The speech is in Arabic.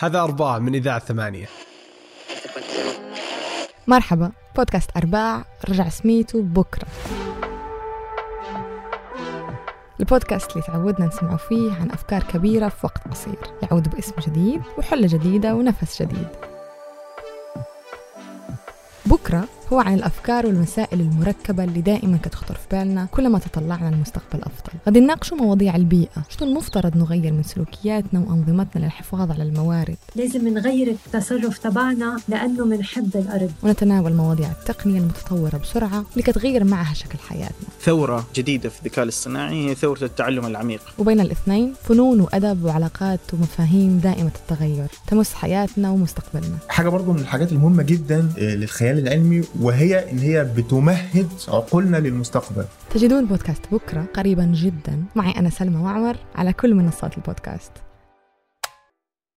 هذا أرباع من إذاعة ثمانية. مرحبا بودكاست أرباع رجع سميته بكرة. البودكاست اللي تعودنا نسمعه فيه عن أفكار كبيرة في وقت قصير يعود باسم جديد وحلة جديدة ونفس جديد. بكرة هو عن الأفكار والمسائل المركبة اللي دائما كتخطر في بالنا كلما تطلعنا لمستقبل أفضل. غادي نناقشوا مواضيع البيئة. شنو المفترض نغير من سلوكياتنا وأنظمتنا للحفاظ على الموارد؟ لازم نغير التصرف تبعنا لأنه منحب الأرض. ونتناول مواضيع التقنية المتطورة بسرعة اللي كتغير معها شكل حياتنا. ثورة جديدة في الذكاء الاصطناعي هي ثورة التعلم العميق. وبين الاثنين فنون وأدب وعلاقات ومفاهيم دائمة التغير تمس حياتنا ومستقبلنا. حاجة برضو من الحاجات المهمة جدا آه، للخيال العلمي وهي إن هي بتمهد عقولنا للمستقبل. تجدون بودكاست بكرة قريبا جدا. معي أنا سلمى معمر على كل منصات البودكاست.